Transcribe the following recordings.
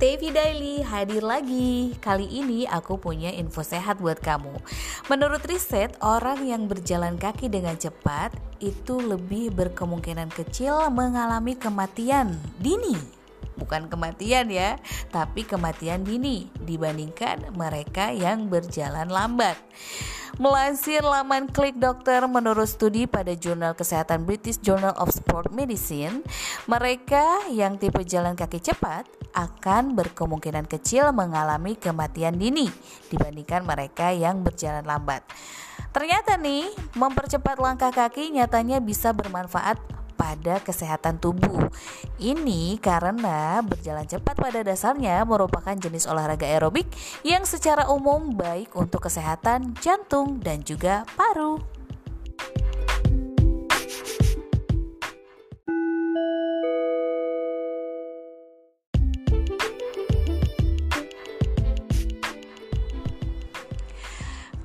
Tevi Daily hadir lagi. Kali ini aku punya info sehat buat kamu. Menurut riset, orang yang berjalan kaki dengan cepat itu lebih berkemungkinan kecil mengalami kematian dini. Bukan kematian ya, tapi kematian dini dibandingkan mereka yang berjalan lambat. Melansir laman Klik Dokter menurut studi pada jurnal kesehatan British Journal of Sport Medicine, mereka yang tipe jalan kaki cepat akan berkemungkinan kecil mengalami kematian dini dibandingkan mereka yang berjalan lambat. Ternyata nih, mempercepat langkah kaki nyatanya bisa bermanfaat pada kesehatan tubuh. Ini karena berjalan cepat pada dasarnya merupakan jenis olahraga aerobik yang secara umum baik untuk kesehatan jantung dan juga paru.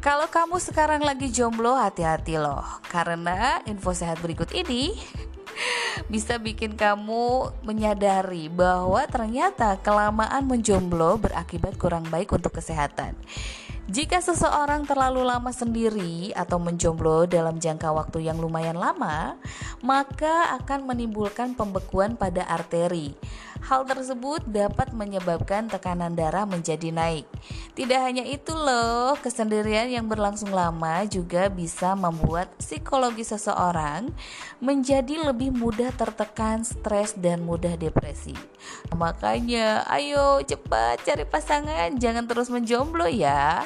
Kalau kamu sekarang lagi jomblo, hati-hati loh, karena info sehat berikut ini bisa bikin kamu menyadari bahwa ternyata kelamaan menjomblo berakibat kurang baik untuk kesehatan. Jika seseorang terlalu lama sendiri atau menjomblo dalam jangka waktu yang lumayan lama, maka akan menimbulkan pembekuan pada arteri. Hal tersebut dapat menyebabkan tekanan darah menjadi naik. Tidak hanya itu loh, kesendirian yang berlangsung lama juga bisa membuat psikologi seseorang menjadi lebih mudah tertekan, stres dan mudah depresi. Makanya, ayo cepat cari pasangan, jangan terus menjomblo ya.